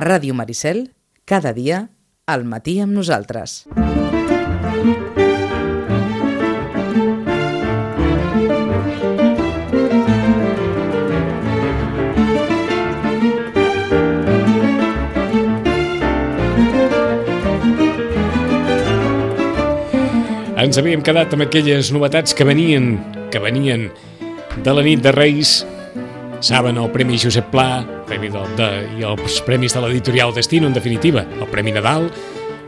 Ràdio Maricel, cada dia, al matí amb nosaltres. Ens havíem quedat amb aquelles novetats que venien, que venien de la nit de Reis. Saben, el Premi Josep Pla, Premi de, de, i els premis de l'editorial Destino, en definitiva, el Premi Nadal,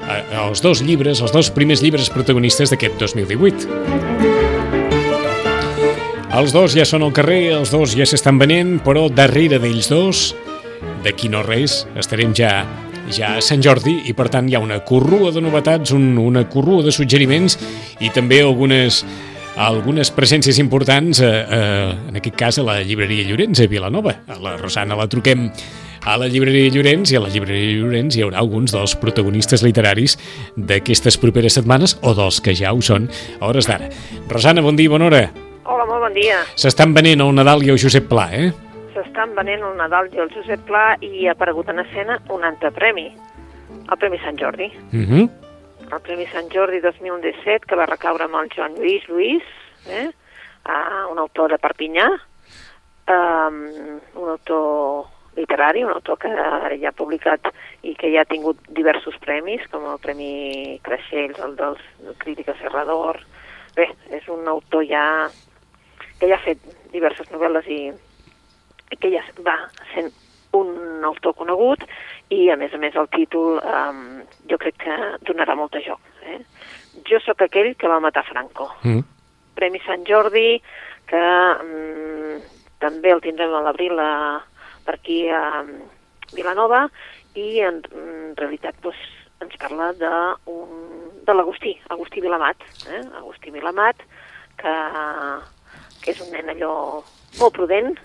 eh, els dos llibres, els dos primers llibres protagonistes d'aquest 2018. Els dos ja són al carrer, els dos ja s'estan venent, però darrere d'ells dos, d'aquí no res, estarem ja ja a Sant Jordi i per tant hi ha una corrua de novetats, un, una corrua de suggeriments i també algunes algunes presències importants, eh, eh, en aquest cas a la llibreria Llorenç, a Vilanova. A la Rosana la truquem a la llibreria Llorenç i a la llibreria Llorenç hi haurà alguns dels protagonistes literaris d'aquestes properes setmanes o dels que ja ho són a hores d'ara. Rosana, bon dia, bona hora. Hola, molt bon dia. S'estan venent el Nadal i el Josep Pla, eh? S'estan venent el Nadal i el Josep Pla i ha aparegut en escena un altre premi, el Premi Sant Jordi. Uh -huh. El Premi Sant Jordi 2017, que va recaure amb el Joan Lluís Lluís, eh? uh, un autor de Perpinyà, um, un autor literari, un autor que ja ha publicat i que ja ha tingut diversos premis, com el Premi Creixells, el dels Crítica Serrador. Bé, és un autor ja que ja ha fet diverses novel·les i que ja va sent un autor conegut i, a més a més, el títol um, jo crec que donarà molt de joc. Eh? Jo sóc aquell que va matar Franco. Mm. Premi Sant Jordi, que um, també el tindrem a l'abril per aquí a um, Vilanova, i en, en realitat doncs, ens parla de, un, de l'Agustí, Agustí Vilamat. Eh? Agustí Vilamat, que, que és un nen allò molt prudent,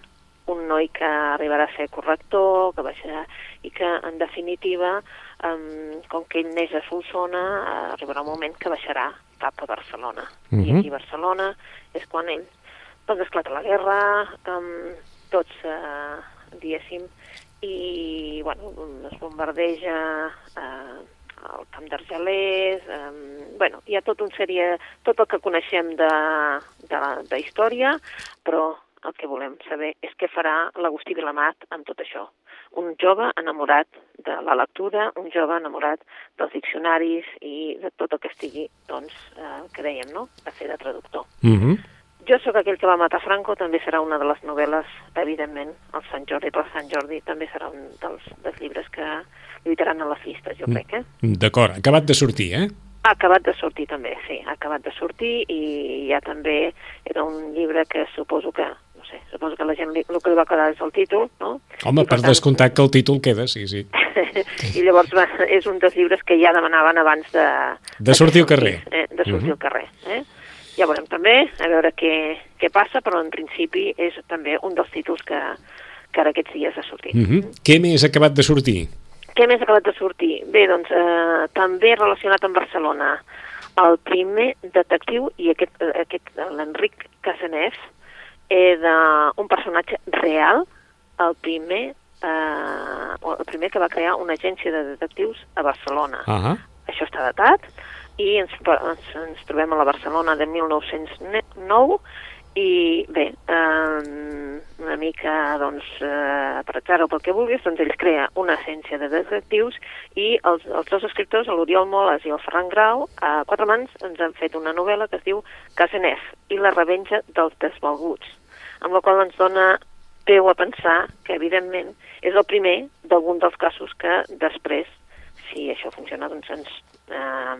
un noi que arribarà a ser corrector, que baixarà, i que, en definitiva, um, com que ell neix a Solsona, eh, arribarà un moment que baixarà cap a Barcelona. I Mhm. aquí a Barcelona és quan ell, doncs esclata la guerra, um, tots, eh, diguéssim, i, bueno, es bombardeja eh, el camp d'Argelers, eh, bueno, hi ha tot un sèrie, tot el que coneixem de, de, de història, però el que volem saber és què farà l'Agustí Vilamat amb tot això. Un jove enamorat de la lectura, un jove enamorat dels diccionaris i de tot el que estigui, doncs, eh, que dèiem, no?, a fer de traductor. Uh -huh. Jo sóc aquell que va matar Franco, també serà una de les novel·les, evidentment, el Sant Jordi per Sant Jordi també serà un dels, dels llibres que lluitaran a les llistes, jo crec, eh? D'acord, acabat de sortir, eh? Ha acabat de sortir també, sí, ha acabat de sortir i ja també era un llibre que suposo que, sé, suposo que la gent li, el que li va quedar és el títol, no? Home, I, per tant, descomptat que el títol queda, sí, sí. I llavors va, és un dels llibres que ja demanaven abans de... De sortir al carrer. Eh, de sortir Mhm. al carrer, eh? Ja veurem també, a veure què, què passa, però en principi és també un dels títols que, que ara aquests dies ha sortit. Uh -huh. Què més ha acabat de sortir? Què més ha acabat de sortir? Bé, doncs, eh, també relacionat amb Barcelona, el primer detectiu, i aquest, eh, aquest l'Enric Casanès, eh, un personatge real, el primer, eh, el primer que va crear una agència de detectius a Barcelona. Ah -huh. Això està datat, i ens, ens, ens trobem a la Barcelona de 1909, i bé, eh, una mica, doncs, eh, per atzar o pel que vulguis, doncs ell crea una agència de detectius i els, els dos escriptors, l'Oriol Moles i el Ferran Grau, a quatre mans ens han fet una novel·la que es diu Casenef i la revenja dels desvalguts, amb la qual ens dona peu a pensar que, evidentment, és el primer d'algun dels casos que després, si això funciona, doncs ens, eh,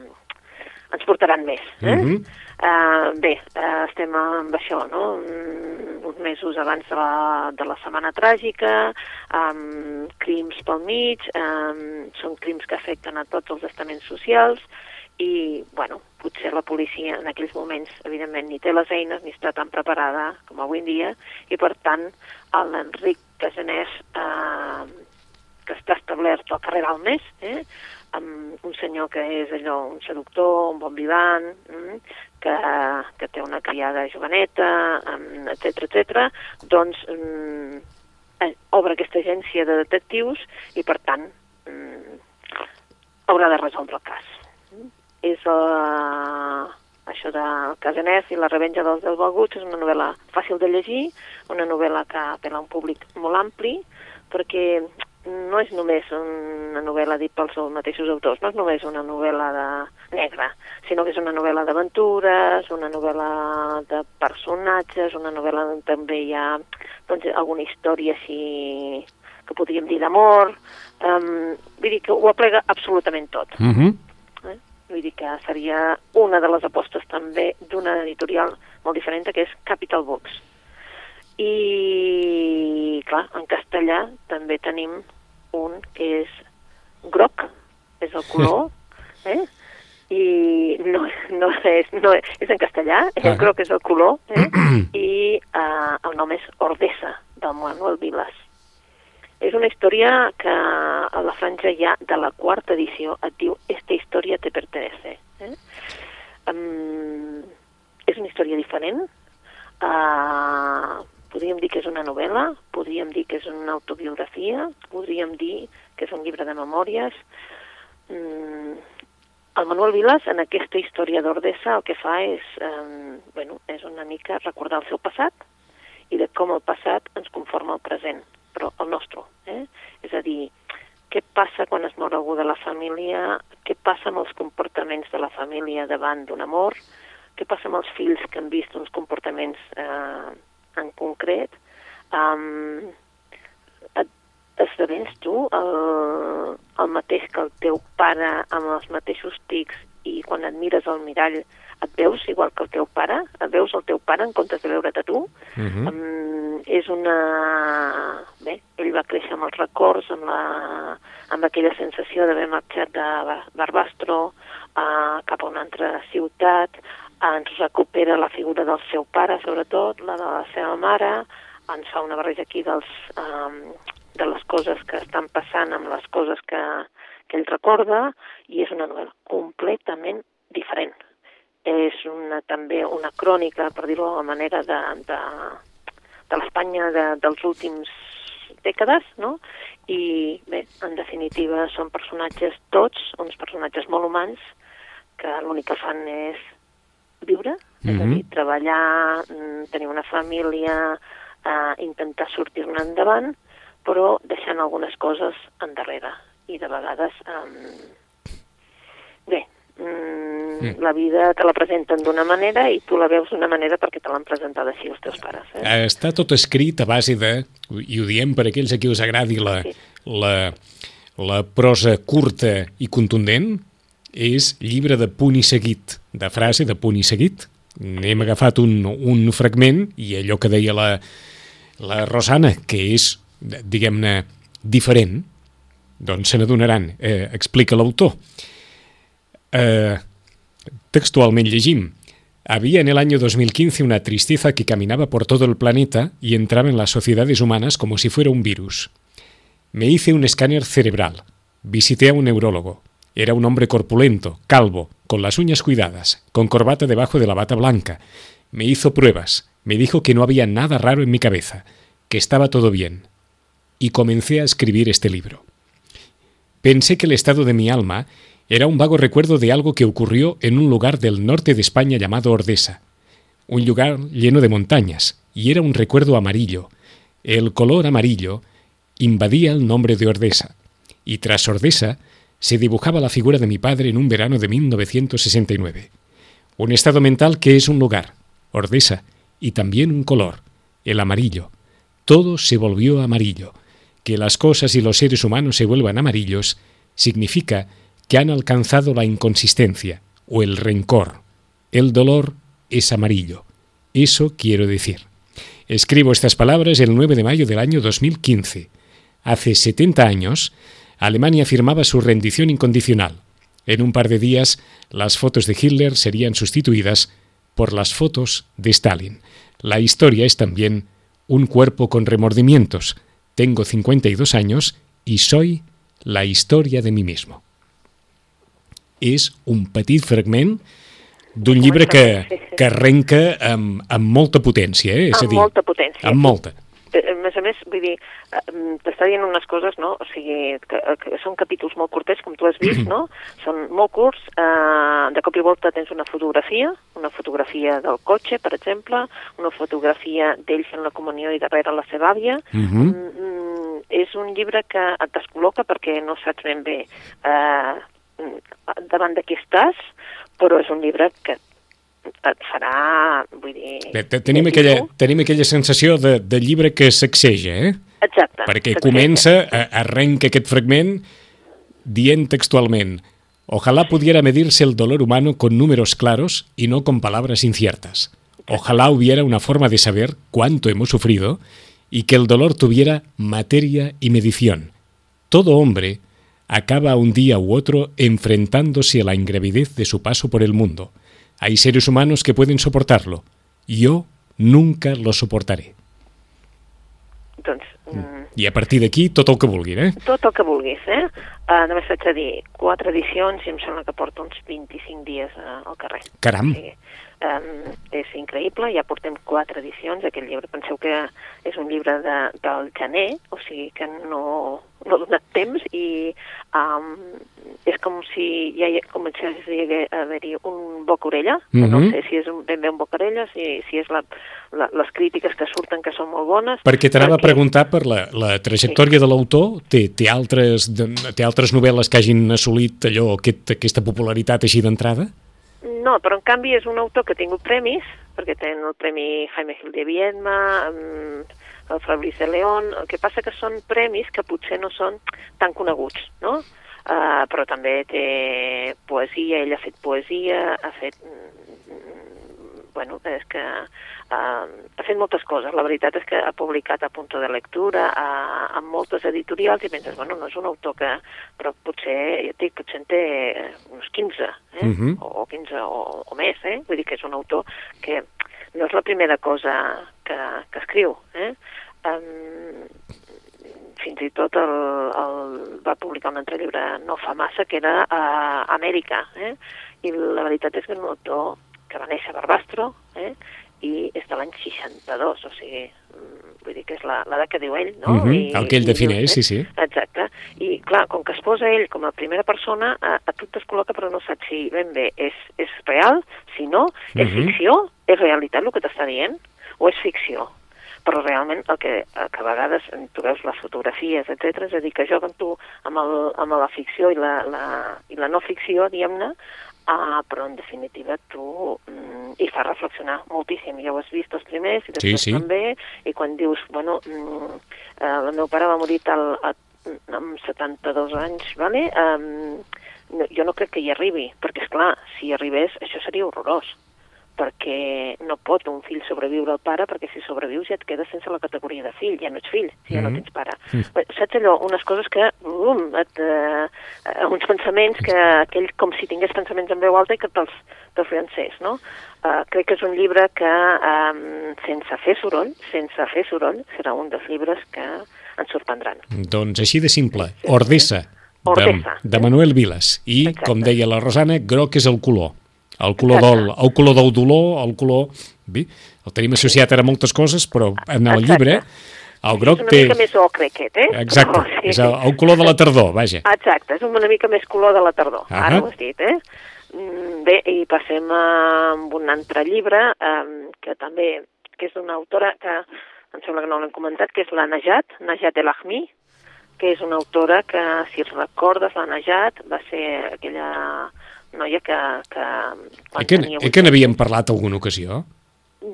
ens portaran més. Eh? Mhm. Uh, bé, uh, estem amb això, no? Mm, uns mesos abans de la, de la Setmana Tràgica, um, crims pel mig, um, són crims que afecten a tots els estaments socials i, bueno, potser la policia en aquells moments, evidentment, ni té les eines ni està tan preparada com avui en dia i, per tant, l'Enric Casanès, uh, que està establert al carrer Almes, eh? amb un senyor que és allò, un seductor, un bon vivant, mm, que, que té una criada joveneta, mm, etc etc. doncs mm, eh, obre aquesta agència de detectius i, per tant, haurà de resoldre el cas. És uh, això de Casanès i la revenja dels deu valguts, és una novel·la fàcil de llegir, una novel·la que apela a un públic molt ampli, perquè no és només una novel·la dit pels mateixos autors, no és només una novel·la de negra, sinó que és una novel·la d'aventures, una novel·la de personatges, una novel·la on també hi ha doncs, alguna història així que podríem dir d'amor, um, vull dir que ho aplega absolutament tot. Uh -huh. Eh? Vull dir que seria una de les apostes també d'una editorial molt diferent, que és Capital Books. I, clar, en castellà també tenim un que és groc, és el color, eh? i no, no, és, no és, és en castellà, el Ah. groc és el color, eh? i uh, el nom és Ordesa, del Manuel Vilas. És una història que a la franja ja de la quarta edició et diu Esta història te pertenece. Eh? Um, és una història diferent. Uh, podríem dir que és una novel·la, podríem dir que és una autobiografia, podríem dir que és un llibre de memòries. Mm, el Manuel Vilas, en aquesta història d'Ordesa, el que fa és, eh, bueno, és una mica recordar el seu passat i de com el passat ens conforma el present, però el nostre. Eh? És a dir, què passa quan es mor algú de la família, què passa amb els comportaments de la família davant d'un amor, què passa amb els fills que han vist uns comportaments eh, en concret, um, et, esdevens tu el, el mateix que el teu pare amb els mateixos tics i quan et mires al mirall et veus igual que el teu pare, et veus el teu pare en comptes de veure't a tu. Uh -huh. Um, és una... Bé, ell va créixer amb els records, amb, la... amb aquella sensació d'haver marxat de Bar- Barbastro uh, cap a una altra ciutat, ens recupera la figura del seu pare, sobretot, la de la seva mare, ens fa una barreja aquí dels, um, de les coses que estan passant amb les coses que, que ell recorda, i és una novel·la completament diferent és una, també una crònica, per dir-ho d'alguna manera, de, de, de l'Espanya de, dels últims dècades, no? I bé, en definitiva són personatges tots, uns personatges molt humans, que l'únic que fan és viure, és a Mhm. dir, treballar, mm, tenir una família, eh, intentar sortir-ne endavant, però deixant algunes coses endarrere. I de vegades, eh, bé, mm, Mm. la vida te la presenten d'una manera i tu la veus d'una manera perquè te l'han presentat així els teus pares. Eh? Està tot escrit a base de, i ho diem per aquells a qui us agradi la, Sí. la, la prosa curta i contundent, és llibre de punt i seguit, de frase de punt i seguit. N'hem agafat un, un fragment i allò que deia la, la Rosana, que és, diguem-ne, diferent, doncs se n'adonaran. Eh, explica l'autor. Eh, textualmente llegim. Había en el año 2015 una tristeza que caminaba por todo el planeta y entraba en las sociedades humanas como si fuera un virus. Me hice un escáner cerebral. Visité a un neurólogo. Era un hombre corpulento, calvo, con las uñas cuidadas, con corbata debajo de la bata blanca. Me hizo pruebas. Me dijo que no había nada raro en mi cabeza, que estaba todo bien. Y comencé a escribir este libro. Pensé que el estado de mi alma era un vago recuerdo de algo que ocurrió en un lugar del norte de España llamado Ordesa, un lugar lleno de montañas, y era un recuerdo amarillo. El color amarillo invadía el nombre de Ordesa, y tras Ordesa se dibujaba la figura de mi padre en un verano de 1969. Un estado mental que es un lugar, Ordesa, y también un color, el amarillo. Todo se volvió amarillo. Que las cosas y los seres humanos se vuelvan amarillos significa que han alcanzado la inconsistencia o el rencor. El dolor es amarillo. Eso quiero decir. Escribo estas palabras el 9 de mayo del año 2015. Hace 70 años, Alemania firmaba su rendición incondicional. En un par de días, las fotos de Hitler serían sustituidas por las fotos de Stalin. La historia es también un cuerpo con remordimientos. Tengo 52 años y soy la historia de mí mismo. És un petit fragment d'un llibre que, que arrenca amb, amb molta potència, eh? És a amb dir, molta potència. amb molta. A més a més, vull dir, eh, t'està dient unes coses, no? O sigui, que, que són capítols molt curtets, com tu has vist, no? Són molt curts, eh, de cop i volta tens una fotografia, una fotografia del cotxe, per exemple, una fotografia d'ell fent la comunió i darrere la seva àvia. Uh -huh. mm, mm, és un llibre que et descol·loca perquè no saps ben bé eh, davant de qui estàs, però és un llibre que farà, vull dir... Bé, tenim, aquella, tenim aquella sensació de, de llibre que sacseja, eh? Exacte. Perquè sacseja. comença, a- arrenca aquest fragment dient textualment Ojalá pudiera medirse el dolor humano con números claros y no con palabras inciertas. Ojalá hubiera una forma de saber cuánto hemos sufrido y que el dolor tuviera materia y medición. Todo hombre acaba un día u otro enfrentándose a la ingravidez de su paso por el mundo. Hay seres humanos que pueden soportarlo. Yo nunca lo soportaré. Doncs, mm, I a partir d'aquí, tot el que vulguin, eh? tot el que vulguis, eh? Uh, només t'haig de dir, quatre edicions i em sembla que porta uns 25 dies uh, al carrer. Caram. O sigui, um, és increïble, ja portem quatre edicions, aquest llibre, penseu que és un llibre de, del gener, o sigui que no, no ha donat temps i um, és com si ja hi, comencés a haver-hi un boca-orella, que no Mhm. sé si és un, ben bé un boca-orella, si, si és la, la, les crítiques que surten que són molt bones. Perquè t'anava a perquè- preguntar per la, la trajectòria de l'autor. Té, té, altres, té altres novel·les que hagin assolit allò, aquest, aquesta popularitat així d'entrada? No, però en canvi és un autor que ha tingut premis, perquè té el Premi Jaime Gil de Viedma, mm, el Fabrice León, el que passa que són premis que potser no són tan coneguts, no? Uh, però també té poesia, ell ha fet poesia, ha fet... bueno, és que uh, ha fet moltes coses. La veritat és que ha publicat a Punto de Lectura, a, a moltes editorials, i penses, bueno, no és un autor que... Però potser, ja et dic, potser en té uns 15, eh? Mhm. o 15 o, o més, eh? Vull dir que és un autor que no és la primera cosa que, que escriu, eh? Um, fins i tot el, el, va publicar un altre llibre no fa massa, que era a Amèrica, eh? i la veritat és que és un autor que va néixer a Barbastro, eh? i és de l'any 62, o sigui, mm, vull dir que és la- l'edat que diu ell, no? Mhm, I, el que ell defineix, dius, sí, sí. Exacte. I, clar, com que es posa ell com a primera persona, a, a tu et descol·loca, però no saps si ben bé és, és real, si no, és Mhm. ficció, és realitat el que t'està dient, o és ficció? Però realment el que, el que a vegades tu veus les fotografies, etc és a dir, que juguen tu amb, el, amb la ficció i la, la, i la no ficció, diguem-ne, Uh, però en definitiva tu mm, hi fa reflexionar moltíssim. Ja ho has vist els primers i després sí. també, i quan dius, bueno, mm, uh, el meu pare va morir tal, a, amb 72 anys, vale? um, no, jo no crec que hi arribi, perquè, és clar, si hi arribés, això seria horrorós perquè no pot un fill sobreviure al pare, perquè si sobrevius ja et quedes sense la categoria de fill, ja no ets fill, si ja no Mhm. tens pare. Mm. Saps allò? Unes coses que, um, et, uh, uns pensaments que aquell com si tingués pensaments en veu alta i que te'ls te francès, no? Uh, crec que és un llibre que, um, sense fer soroll, sense fer soroll, serà un dels llibres que ens sorprendran. Doncs així de simple. Ordessa, de, Ordessa. de Manuel Vilas. I, Exacte. com deia la Rosana, groc és el color. El color, del, el color del dolor, el color... Bé, el tenim associat ara a moltes coses, però en el Exacte. llibre el groc és una té... mica més ocre aquest, eh? Exacte, Però, sí. és el, el color de la tardor, vaja. Exacte, és una mica més color de la tardor, Ahà. ara ho has dit, eh? Mm, Bé, i passem a un altre llibre, eh, que també que és d'una autora que em sembla que no l'hem comentat, que és la Najat, Najat El Ahmi, que és una autora que, si recordes, la Najat va ser aquella noia que... que Eh que, eh que n'havíem parlat alguna ocasió?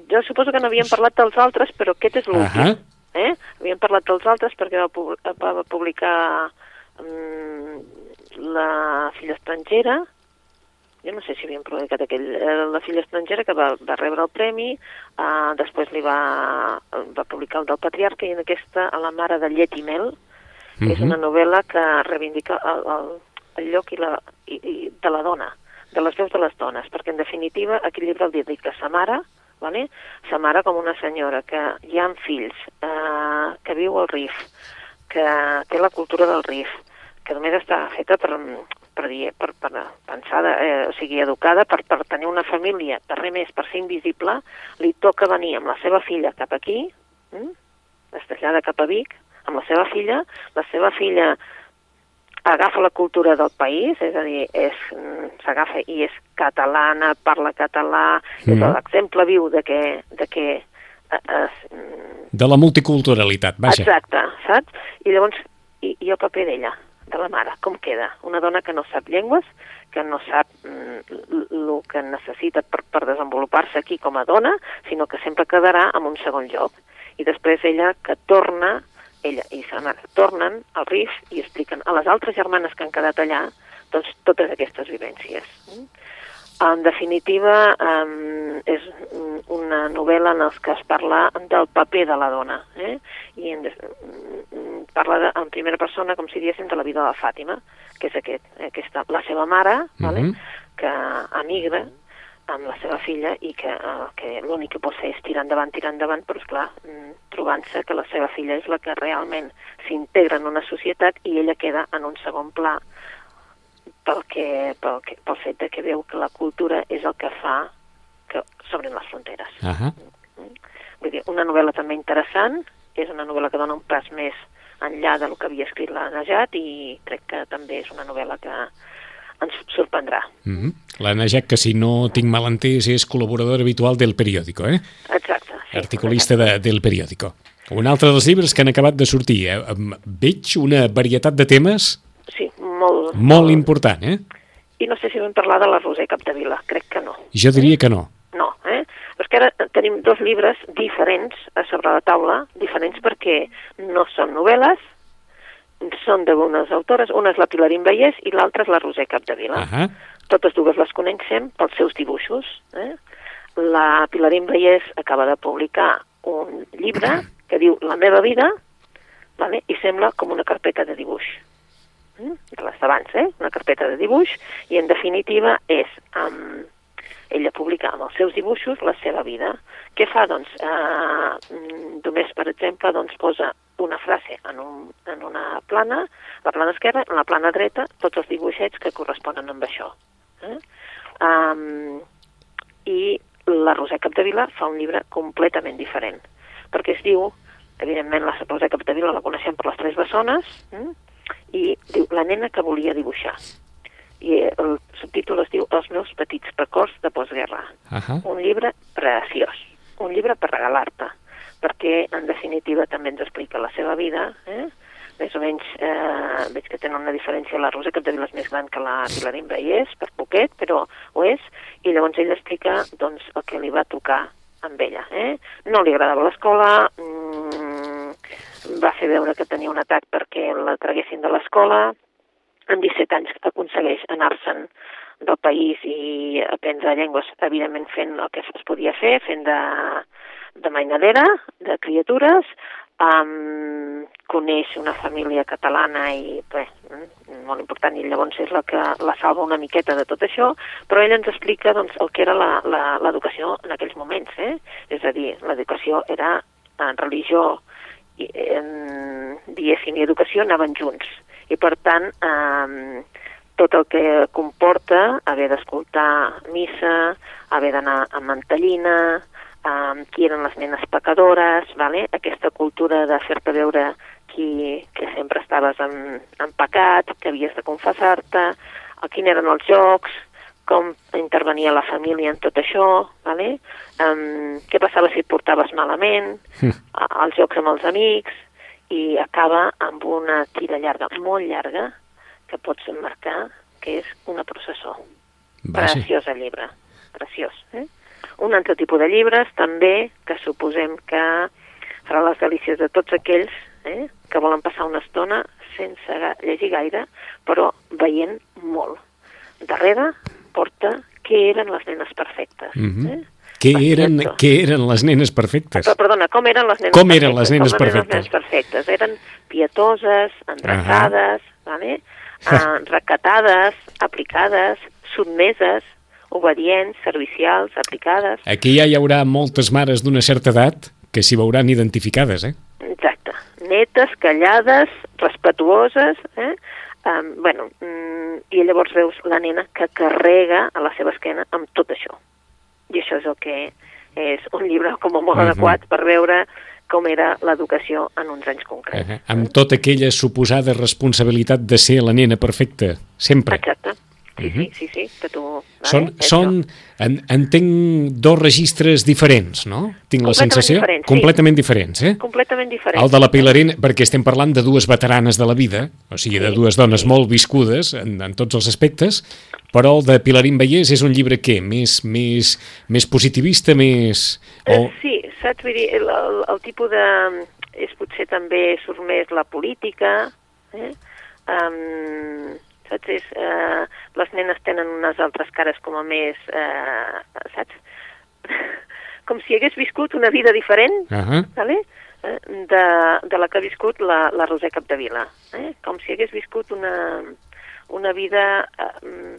jo suposo que n'havíem parlat dels altres, però aquest és l'últim. Ahà. Eh? Havíem parlat dels altres perquè va, pu- va publicar um, La filla estrangera, jo no sé si havíem publicat aquell, eh, La filla estrangera, que va, va rebre el premi, uh, després li va, va publicar el del patriarca, i en aquesta, a la mare de Llet i Mel, que és Mhm. una novel·la que reivindica el, el, el lloc i la, i, i de la dona, de les veus de les dones, perquè en definitiva aquest llibre el dedica sa mare, vale? sa mare com una senyora que hi ha fills, eh, que viu al RIF, que té la cultura del RIF, que només està feta per, per, dir, per, per pensada, eh, o sigui, educada per, per tenir una família, per res més, per ser invisible, li toca venir amb la seva filla cap aquí, mm? es trasllada cap a Vic amb la seva filla, la seva filla agafa la cultura del país, és a dir, mm, s'agafa i és catalana, parla català, mm. és Mhm. l'exemple viu de que, de que eh, es, mm, De la multiculturalitat, vaja. Exacte, saps? I llavors, i, i el paper d'ella, de la mare, com queda? Una dona que no sap llengües, que no sap el que necessita per, per desenvolupar-se aquí com a dona, sinó que sempre quedarà en un segon lloc. I després ella que torna, ella i sa mare tornen al RIF i expliquen a les altres germanes que han quedat allà doncs, totes aquestes vivències. Mm? En definitiva, um, és una novel·la en què es parla del paper de la dona, eh? i en, mm, parla de, en primera persona, com si diguéssim, de la vida de Fàtima, que és aquest, eh, aquesta, la seva mare, vale? Mhm. que emigra amb la seva filla i que, eh, que l'únic que pot fer és tirar endavant, tirar endavant, però esclar, mm, trobant-se que la seva filla és la que realment s'integra en una societat i ella queda en un segon pla pel, que, pel, que, pel fet de que veu que la cultura és el que fa que s'obrin les fronteres. Ahà. Vull dir, una novel·la també interessant, és una novel·la que dona un pas més enllà del que havia escrit la Najat i crec que també és una novel·la que ens sorprendrà. Mm -hmm. La Najat, que si no tinc mal entès, és col·laboradora habitual del periòdico, eh? Exacte. Sí, Articulista de, del periòdico. Un altre dels llibres que han acabat de sortir. Eh? Veig una varietat de temes Sí, molt... molt important, eh? I no sé si vam parlar de la Roser Capdevila, crec que no. Jo diria que no. No, eh? Però és que ara tenim dos llibres diferents a sobre la taula, diferents perquè no són novel·les, són d'unes autores, una és la Pilarín Vallès i l'altra és la Roser Capdevila. Ahà. Totes dues les coneixem pels seus dibuixos. Eh? La Pilarín Vallès acaba de publicar un llibre que diu La meva vida vale? i sembla com una carpeta de dibuix. Mm? De les d'abans, eh? Una carpeta de dibuix i en definitiva és um, ella publica amb els seus dibuixos la seva vida. Què fa? Doncs, eh, només, per exemple, doncs, posa una frase en, un, en una plana, la plana esquerra, en la plana dreta, tots els dibuixets que corresponen amb això. Eh? Um, I la Roser Capdevila fa un llibre completament diferent, perquè es diu, evidentment la Roser Capdevila la coneixem per les tres bessones, eh? i diu La nena que volia dibuixar. I el subtítol es diu Els meus petits records de postguerra Ahà. un llibre preciós, un llibre per regalar-te, perquè en definitiva també ens explica la seva vida, eh? més o menys eh, veig que tenen una diferència, la Rosa Capdevila és més gran que la Pilarín Vallès, per poquet, però ho és, i llavors ell explica doncs, el que li va tocar amb ella. Eh? No li agradava l'escola, mm, va fer veure que tenia un atac perquè la traguessin de l'escola, amb 17 anys aconsegueix anar-se'n del país i aprendre llengües, evidentment fent el que es podia fer, fent de, de mainadera, de criatures, um, coneix una família catalana i bé, molt important, i llavors és la que la salva una miqueta de tot això, però ell ens explica doncs, el que era l'educació en aquells moments, eh? és a dir, l'educació era en religió, i, en, diguéssim, i educació anaven junts, i per tant eh, tot el que comporta haver d'escoltar missa, haver d'anar a mantellina, um, qui eren les nenes pecadores, vale? aquesta cultura de fer-te veure qui, que sempre estaves en, en pecat, que havies de confessar-te, el quin eren els jocs, com intervenia la família en tot això, vale? um, què passava si et portaves malament, a- els jocs amb els amics, i acaba amb una tira llarga, molt llarga, que pots emmarcar, que és una processó. Vaja. Preciós el llibre, preciós. Eh? Un altre tipus de llibres, també, que suposem que farà les delícies de tots aquells eh? que volen passar una estona sense llegir gaire, però veient molt. Darrere porta què eren les nenes perfectes. Mhm. eh? Què eren, què eren les nenes perfectes? Però, perdona, com eren les nenes Com perfectes? eren les nenes com eren perfectes? les nenes perfectes? Eren pietoses, endreçades, vale? uh, recatades, aplicades, sotmeses, obedients, servicials, aplicades. Aquí ja hi haurà moltes mares d'una certa edat que s'hi veuran identificades, eh? Exacte. Netes, callades, respetuoses, eh? Um, bueno, mm, i llavors veus la nena que carrega a la seva esquena amb tot això. I això és el que és un llibre com a molt Mhm. adequat per veure com era l'educació en uns anys concrets. Uh -huh. Amb tota aquella suposada responsabilitat de ser la nena perfecta, sempre. Exacte. Sí, uh -huh. sí, sí, sí, que tu... Vale, són, són en, entenc, dos registres diferents, no? Tinc la sensació? Diferents, completament sí. diferents, eh? Completament diferents. El de la Pilarina, perquè estem parlant de dues veteranes de la vida, o sigui, de dues dones sí. molt viscudes en, en tots els aspectes, però el de Pilarín Vallès és un llibre què? Més, més, més positivista, més... O... Sí, saps? Vull dir, el, el, el tipus de... És potser també surt més la política, eh? Um, saps? És, eh, les nenes tenen unes altres cares com a més, eh, saps? com si hagués viscut una vida diferent, uh -huh. vale? eh, de, de la que ha viscut la, la Roser Capdevila. Eh? Com si hagués viscut una, una vida... Eh,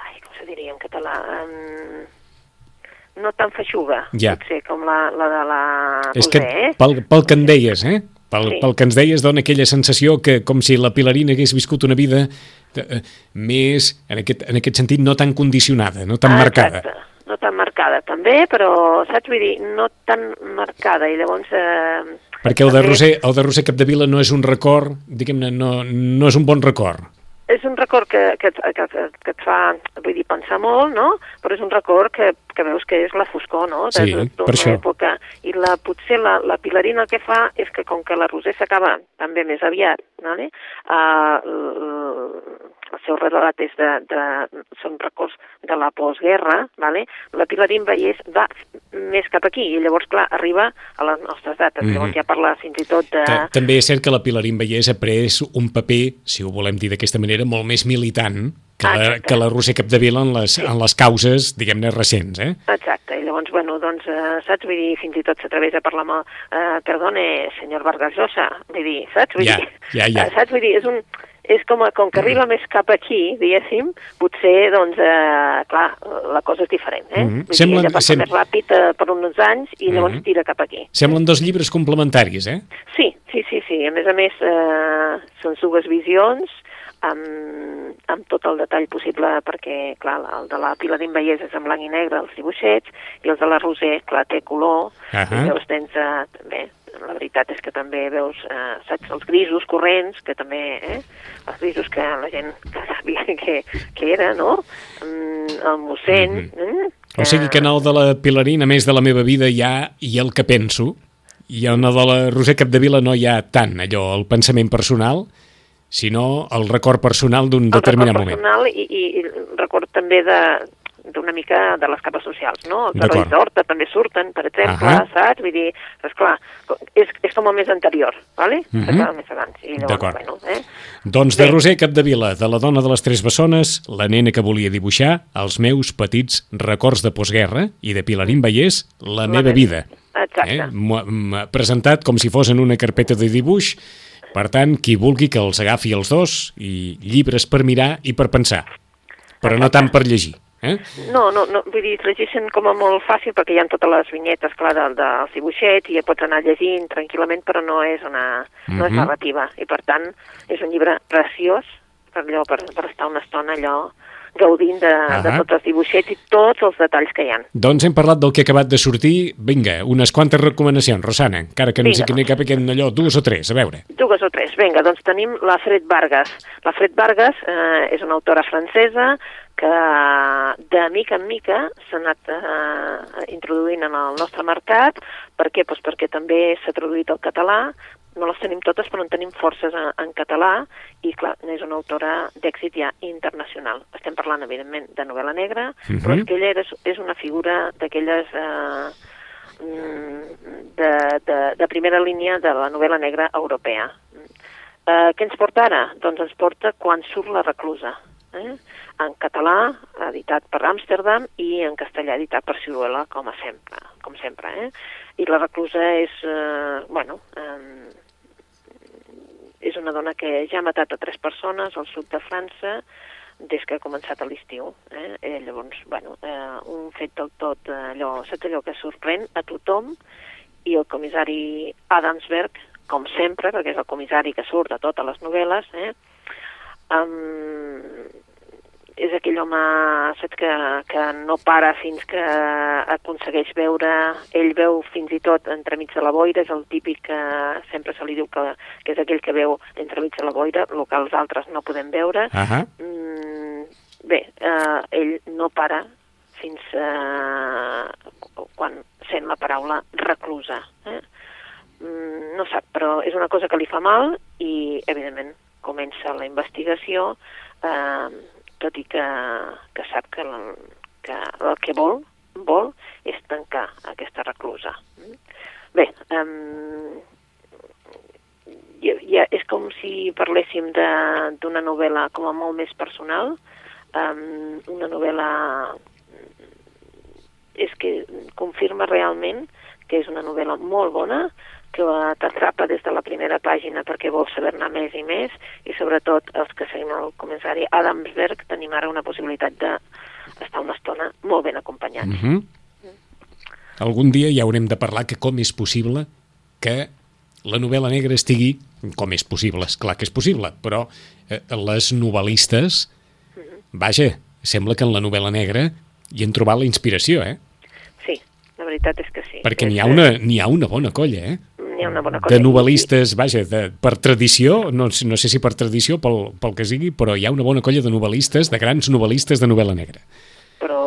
ai, com se diria en català? Eh, no tan feixuga, ja. potser, com la, la de la És Roser, que eh? pel, pel que em deies, eh? Pel, Sí. pel que ens deies, dona aquella sensació que com si la Pilarina hagués viscut una vida eh, més, en aquest, en aquest sentit, no tan condicionada, no tan Ah, marcada. Exacte. No tan marcada, també, però, saps? Vull dir, no tan marcada, i llavors... Eh, Perquè el de, Roser, el de Roser Capdevila no és un record, diguem-ne, no, no és un bon record. És un record que, que, que, que, et fa, vull dir, pensar molt, no? Però és un record que, que veus que és la foscor, no? Sí, de tota per això. època. I la, potser la, la Pilarina el que fa és que com que la Roser s'acaba també més aviat, vale? uh, el seu relat és de, de, són records de la postguerra, vale? la Pilarín Vallès va més cap aquí i llavors, clar, arriba a les nostres dates. Mhm. Llavors ja parla fins i tot de... Ta- També és cert que la Pilarín Vallès ha pres un paper, si ho volem dir d'aquesta manera, molt més militant que la, que la Roser Capdevila en les, en les causes, diguem-ne, recents, eh? Exacte, i llavors, bueno, doncs, eh, saps? Vull dir, fins i tot s'atreveix a parlar amb el, eh, perdone, senyor Vargas Llosa, vull dir, saps? Vull Ja, dir, ja, ja. eh, saps? Vull dir, és un, és com, a, com que arriba més cap aquí, diguéssim, potser, doncs, eh, clar, la cosa és diferent, eh? Mhm. Vull Semblen- ella passa sem- més ràpid eh, per uns anys i llavors Mhm. tira cap aquí. Semblen dos llibres complementaris, eh? Sí, sí, sí, sí. A més a més, eh, són dues visions amb, amb tot el detall possible perquè, clar, el de la Pilar Vallès és en blanc i negre, els dibuixets, i els de la Roser, clar, té color, Ahà. i llavors tens, eh, bé, la veritat és que també veus, eh, saps, els grisos corrents, que també, eh, els grisos que la gent que sabia que, que era, no? Mm, el mossèn... mm, O sigui que en el de la Pilarín, a més de la meva vida, hi ha i el que penso, i en el de la Roser Capdevila no hi ha tant allò, el pensament personal, sinó el record personal d'un el determinat record moment. personal i, i, i record també de d'una mica de les capes socials, no? Els herois d'Horta també surten, per exemple, Ahà. saps? Vull dir, esclar, és, és com el més anterior, ¿vale? Mhm. Uh -huh. més abans. I llavors, bueno, eh? Doncs de Bé. Roser Capdevila, de la dona de les tres bessones, la nena que volia dibuixar, els meus petits records de postguerra, i de Pilarín Vallès, la, meva meva vida. Exacte. Eh? M'ho- m'ha Presentat com si fos en una carpeta de dibuix, per tant, qui vulgui que els agafi els dos, i llibres per mirar i per pensar, però no tant per llegir. Eh? No, no, no, vull dir, es llegeixen com a molt fàcil perquè hi ha totes les vinyetes, clar, del, dels dibuixets i ja pots anar llegint tranquil·lament, però no és una no és Mhm. narrativa. I per tant, és un llibre preciós per allò, per, per estar una estona allò gaudint de, de Ahà. tots els dibuixets i tots els detalls que hi ha. Doncs hem parlat del que ha acabat de sortir. Vinga, unes quantes recomanacions, Rosana, encara que no sé cap aquest allò, dues o tres, a veure. Dues o tres. Vinga, doncs tenim la Fred Vargas. La Fred Vargas eh, és una autora francesa que de mica en mica s'ha anat eh, introduint en el nostre mercat. Per què? Pues perquè també s'ha traduït al català. No les tenim totes, però en tenim forces en, en català i, clar, és una autora d'èxit ja internacional. Estem parlant, evidentment, de novel·la negra, Mhm. però és que ella és, és una figura d'aquelles... Eh, mm, de, de, de primera línia de la novel·la negra europea. Eh, què ens porta ara? Doncs ens porta Quan surt la reclusa, eh? en català, editat per Amsterdam, i en castellà, editat per Ciruela, com a sempre. Com sempre eh? I la reclusa és, eh, bueno, eh, és una dona que ja ha matat a tres persones al sud de França des que ha començat a l'estiu. Eh? Eh, llavors, bueno, eh, un fet del tot eh, allò, saps allò que sorprèn a tothom i el comissari Adamsberg, com sempre, perquè és el comissari que surt a totes les novel·les, eh? um, és aquell home, saps, que, que no para fins que aconsegueix veure, ell veu fins i tot entremig de la boira, és el típic que sempre se li diu que, que és aquell que veu entremig de la boira, el que els altres no podem veure. Uh -huh. Mm, bé, eh, ell no para fins eh, quan sent la paraula reclusa. Eh? Mm, no sap, però és una cosa que li fa mal i, evidentment, comença la investigació eh, tot i que, que sap que, que el que vol, vol és tancar aquesta reclusa. Bé, um, ja, ja és com si parléssim d'una novel·la com a molt més personal, um, una novel·la és que confirma realment que és una novel·la molt bona, que t'atrapa des de la primera pàgina perquè vols saber-ne més i més i sobretot els que seguim el comissari Adamsberg tenim ara una possibilitat d'estar una estona molt ben acompanyats. Mm -hmm. mm. Algun dia ja haurem de parlar que com és possible que la novel·la negra estigui, com és possible, és clar que és possible, però eh, les novel·listes, mm -hmm. vaja, sembla que en la novel·la negra hi han trobat la inspiració, eh? Sí, la veritat és que sí. Perquè n'hi ha, una, ha una bona colla, eh? N'hi ha una bona colla. De novel·listes, vaja, de, per tradició, no, no sé si per tradició, pel, pel que sigui, però hi ha una bona colla de novel·listes, de grans novel·listes de novel·la negra. Però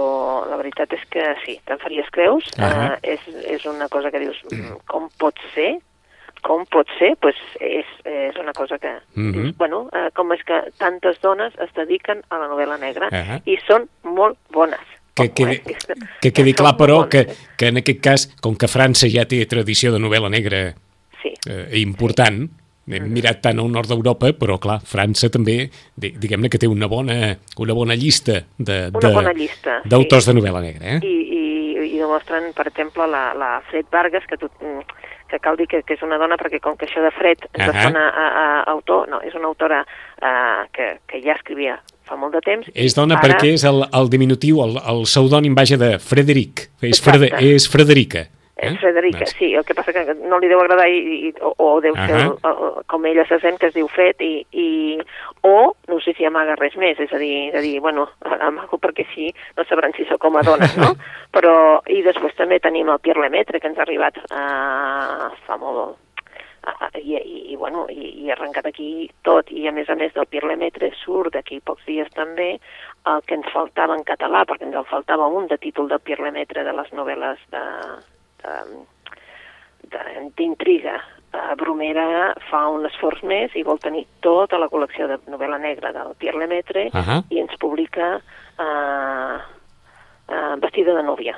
la veritat és que sí, te'n faries creus. Uh -huh. uh, és, és una cosa que dius, mm, com pot ser? com pot ser, pues és, és una cosa que... Mm -hmm. bueno, eh, com és que tantes dones es dediquen a la novel·la negra uh -huh. i són molt bones. Que quedi, que quedi clar, però, que, que en aquest cas, com que França ja té tradició de novel·la negra sí. eh, important, hem mm-hmm. mirat tant al nord d'Europa, però clar, França també, diguem-ne que té una bona, una bona llista d'autors de, de, de novel·la negra. Eh? I, i, I demostren, per exemple, la, la Fred Vargas, que, tu, que cal dir que, que és una dona, perquè com que això de Fred ens uh -huh. sona a, a, a autor, no, és una autora uh, que, que ja escrivia fa molt de temps. És dona ara... perquè és el, el diminutiu, el, el pseudònim vaja de Frederic, és, Frede, és Frederica. Eh? És Frederica, doncs. sí, el que passa que no li deu agradar i, i, o, o deu uh -huh. ser el, el, com ella se sent, que es diu Fred, i, i, o no sé si amaga res més, és a dir, de dir bueno, amago perquè sí, no sabran si sóc com a dona, no? Però, i després també tenim el Pierre Lemaitre, que ens ha arribat uh, fa molt, i, i, i, bueno, i, i arrencat aquí tot, i a més a més del Pirlemetre surt d'aquí pocs dies també el que ens faltava en català, perquè ens en faltava un de títol del Pirlemetre de les novel·les d'intriga. Bromera fa un esforç més i vol tenir tota la col·lecció de novel·la negra del Pierre Lemaitre uh -huh. i ens publica uh, uh, Vestida de nòvia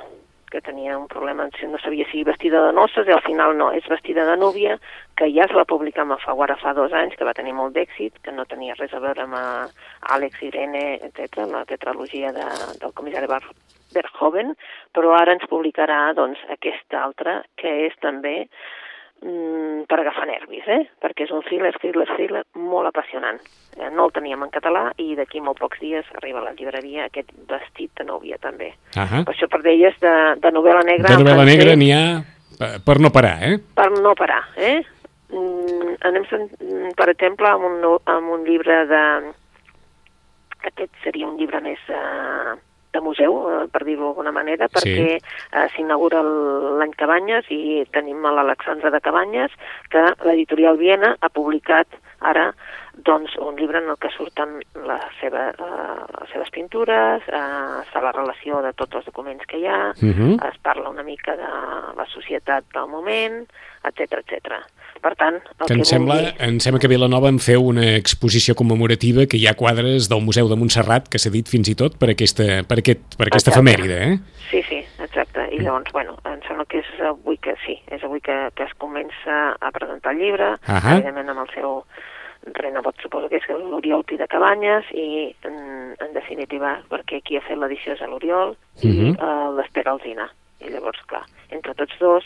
que tenia un problema, no sabia si vestida de noces, i al final no, és vestida de núvia, que ja es va publicar amb Alfaguara fa dos anys, que va tenir molt d'èxit, que no tenia res a veure amb Àlex, Irene, etc, la tetralogia de, del comissari Bar Verhoeven, però ara ens publicarà doncs, aquesta altra, que és també mm, per agafar nervis, eh? perquè és un thriller, thriller, thriller molt apassionant. Eh, no el teníem en català i d'aquí molt pocs dies arriba a la llibreria aquest vestit de nòvia també. Uh -huh. Per això per deies de, de novel·la negra... De novel·la negra n'hi ha per no parar, eh? Per no parar, eh? Mm, anem, per exemple, amb un, amb un llibre de... Aquest seria un llibre més... Eh, de museu, eh, per dir-ho d'alguna manera, perquè sí. eh, s'inaugura l'any Cabanyes i tenim l'Alexandra de Cabanyes, que l'editorial Viena ha publicat ara doncs, un llibre en el que surten la seva, uh, les seves pintures, uh, es fa la relació de tots els documents que hi ha, uh mhm. -huh. es parla una mica de la societat del moment, etc etc. Per tant, el que, que em, sembla, dir... em sembla que Vilanova en feu una exposició commemorativa que hi ha quadres del Museu de Montserrat que s'ha dit fins i tot per aquesta, per aquest, per aquesta efemèride, eh? Sí, sí, exacte. I llavors, bueno, em sembla que és avui que sí, és avui que, que es comença a presentar el llibre, uh -huh. evidentment amb el seu renebot suposo que és l'Oriol Pi de Cabanyes i en, en definitiva perquè qui ha fet l'edició és l'Oriol uh -huh. i uh, l'Espera Alzina i llavors clar, entre tots dos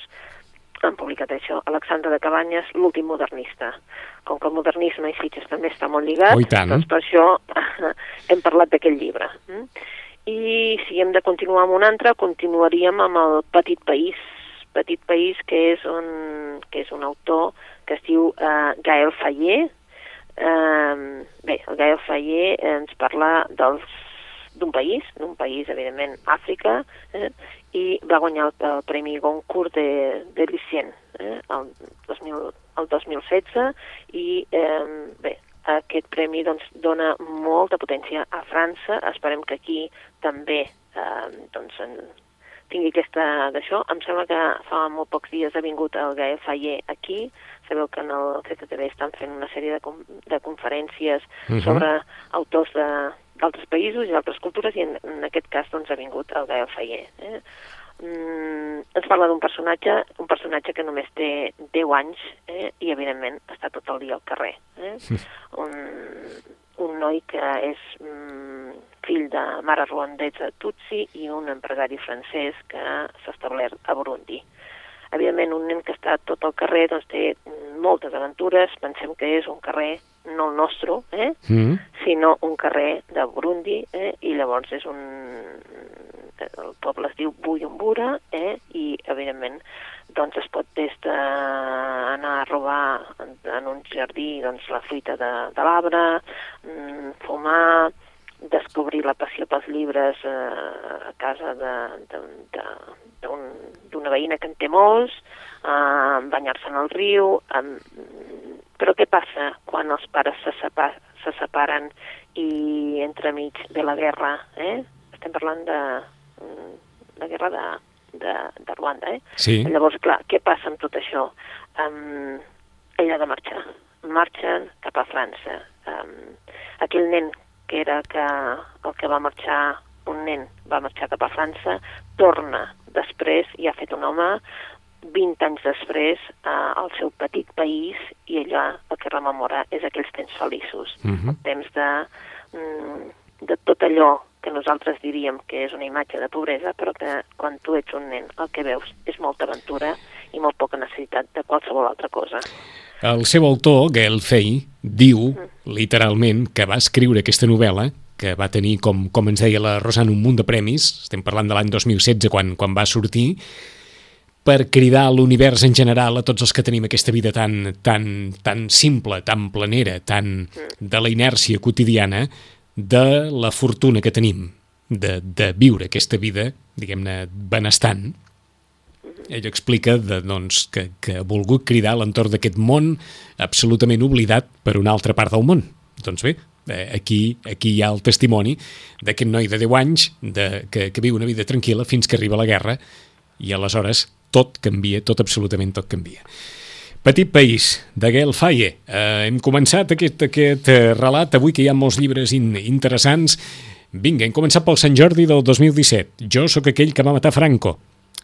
han publicat això, Alexandre de Cabanyes, l'últim modernista. Com que el modernisme i Sitges també està molt lligat, oh, doncs per això hem parlat d'aquest llibre. Mm? I si hem de continuar amb un altre, continuaríem amb el Petit País, Petit País que és un, que és un autor que es diu uh, Gael Fayet, Eh, bé, el Gael Fayer ens parla d'un país, d'un país, evidentment, Àfrica, eh, i va guanyar el, el Premi Goncourt de, de Licien eh, el, 2000, el 2016 i eh, bé, aquest premi doncs, dona molta potència a França, esperem que aquí també eh, doncs, en, tingui aquesta d'això. Em sembla que fa molt pocs dies ha vingut el Gael Fayer aquí, sabeu que en el CCTV estan fent una sèrie de, com, de conferències uh mhm. -huh. sobre autors d'altres països i altres cultures i en, en aquest cas doncs, ha vingut el Gael Fayer. Eh? Mm, ens parla d'un personatge, un personatge que només té 10 anys eh? i evidentment està tot el dia al carrer. Eh? un, un noi que és mm, fill de mare ruandesa Tutsi i un empresari francès que s'ha establert a Burundi. Evidentment, un nen que està tot al carrer doncs, té moltes aventures, pensem que és un carrer no el nostre, eh? mm. sinó un carrer de Burundi, eh? i llavors és un... el poble es diu Bujumbura, eh? i evidentment doncs es pot des d'anar a robar en, en un jardí doncs, la fruita de, de l'arbre, mm, fumar, descobrir la passió pels llibres eh, a casa d'una veïna que en té molts, eh, banyar-se en el riu... Eh, però què passa quan els pares se, separ, se separen i entremig de la guerra? Eh? Estem parlant de la guerra de, de, de Ruanda. Eh? Sí. Llavors, clar, què passa amb tot això? Um, ella ha de marxar. Marxen cap a França. Um, aquell nen que era que el que va marxar, un nen va marxar cap a França, torna després i ha fet un home 20 anys després eh, al seu petit país i allà el que rememora és aquells temps feliços, uh -huh. temps de, mm, de tot allò que nosaltres diríem que és una imatge de pobresa, però que quan tu ets un nen el que veus és molta aventura i molt poca necessitat de qualsevol altra cosa. El seu autor, Gael Fay, diu, literalment, que va escriure aquesta novel·la que va tenir, com, com ens deia la Rosana, un munt de premis, estem parlant de l'any 2016 quan, quan va sortir, per cridar a l'univers en general, a tots els que tenim aquesta vida tan, tan, tan simple, tan planera, tan de la inèrcia quotidiana, de la fortuna que tenim de, de viure aquesta vida, diguem-ne, benestant, ell explica de, doncs, que, que ha volgut cridar l'entorn d'aquest món absolutament oblidat per una altra part del món. Doncs bé, eh, aquí, aquí hi ha el testimoni d'aquest noi de 10 anys de, que, que viu una vida tranquil·la fins que arriba la guerra i aleshores tot canvia, tot absolutament tot canvia. Petit país, de Gael Faye. Eh, hem començat aquest, aquest eh, relat avui que hi ha molts llibres in, interessants. Vinga, hem començat pel Sant Jordi del 2017. Jo sóc aquell que va matar Franco.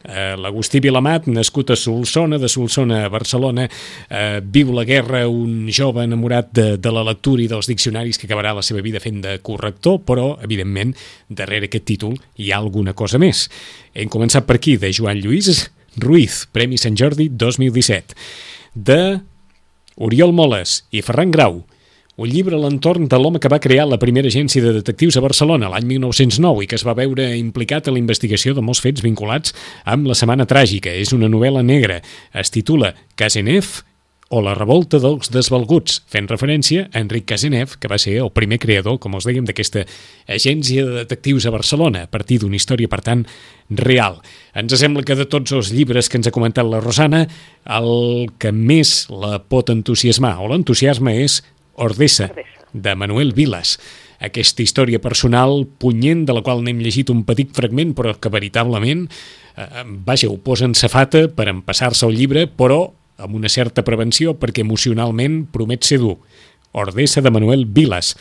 Eh, L'Agustí Vilamat, nascut a Solsona, de Solsona a Barcelona, eh, viu la guerra, un jove enamorat de, de la lectura i dels diccionaris que acabarà la seva vida fent de corrector, però, evidentment, darrere aquest títol hi ha alguna cosa més. Hem començat per aquí, de Joan Lluís Ruiz, Premi Sant Jordi 2017, de Oriol Moles i Ferran Grau, un llibre a l'entorn de l'home que va crear la primera agència de detectius a Barcelona l'any 1909 i que es va veure implicat a la investigació de molts fets vinculats amb la Setmana Tràgica. És una novel·la negra. Es titula Casenev o La revolta dels desvalguts, fent referència a Enric Casenev, que va ser el primer creador, com us dèiem, d'aquesta agència de detectius a Barcelona, a partir d'una història, per tant, real. Ens sembla que de tots els llibres que ens ha comentat la Rosana, el que més la pot entusiasmar, o l'entusiasme és Ordessa, de Manuel Vilas. Aquesta història personal punyent de la qual n'hem llegit un petit fragment, però que veritablement, eh, vaja, ho posa en safata per empassar-se el llibre, però amb una certa prevenció perquè emocionalment promet ser dur. Ordessa de Manuel Vilas.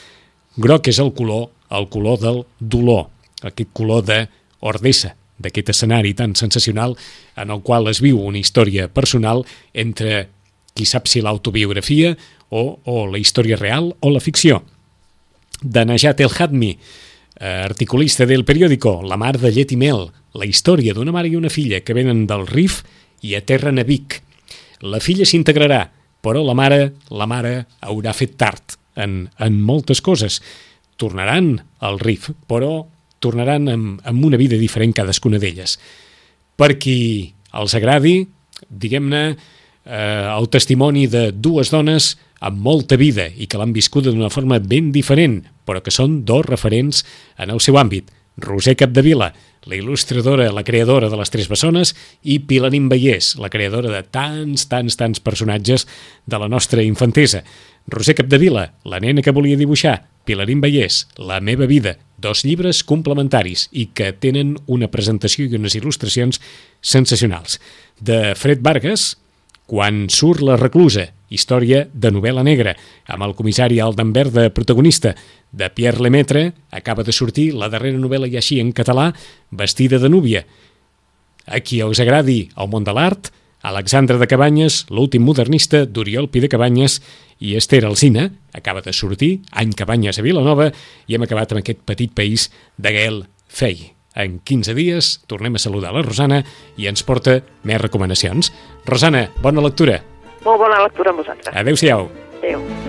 Groc és el color, el color del dolor, aquest color de Ordessa, d'aquest escenari tan sensacional en el qual es viu una història personal entre qui sap si l'autobiografia o, o la història real o la ficció. De Najat El Hadmi, eh, articulista del periòdico La mar de llet i mel, la història d'una mare i una filla que venen del Rif i aterren a Vic. La filla s'integrarà, però la mare, la mare haurà fet tard en, en moltes coses. Tornaran al Rif, però tornaran amb, amb una vida diferent cadascuna d'elles. Per qui els agradi, diguem-ne, eh, el testimoni de dues dones amb molta vida i que l'han viscuda d'una forma ben diferent, però que són dos referents en el seu àmbit. Roser Capdevila, la il·lustradora, la creadora de les Tres Bessones, i Pilarín Vallès, la creadora de tants, tants, tants personatges de la nostra infantesa. Roser Capdevila, la nena que volia dibuixar, Pilarín Vallès, La meva vida, dos llibres complementaris i que tenen una presentació i unes il·lustracions sensacionals. De Fred Vargas, quan surt la reclusa, història de novel·la negra, amb el comissari Aldenberg de protagonista. De Pierre Lemaitre acaba de sortir la darrera novel·la i així en català, Vestida de núvia. A qui us agradi el món de l'art, Alexandre de Cabanyes, l'últim modernista d'Oriol Pi de Cabanyes i Esther Alsina, acaba de sortir, Any Cabanyes a Vilanova, i hem acabat amb aquest petit país de Gael Fei. En 15 dies tornem a saludar la Rosana i ens porta més recomanacions. Rosana, bona lectura. Molt bona lectura amb vosaltres. Adéu-siau. Adéu.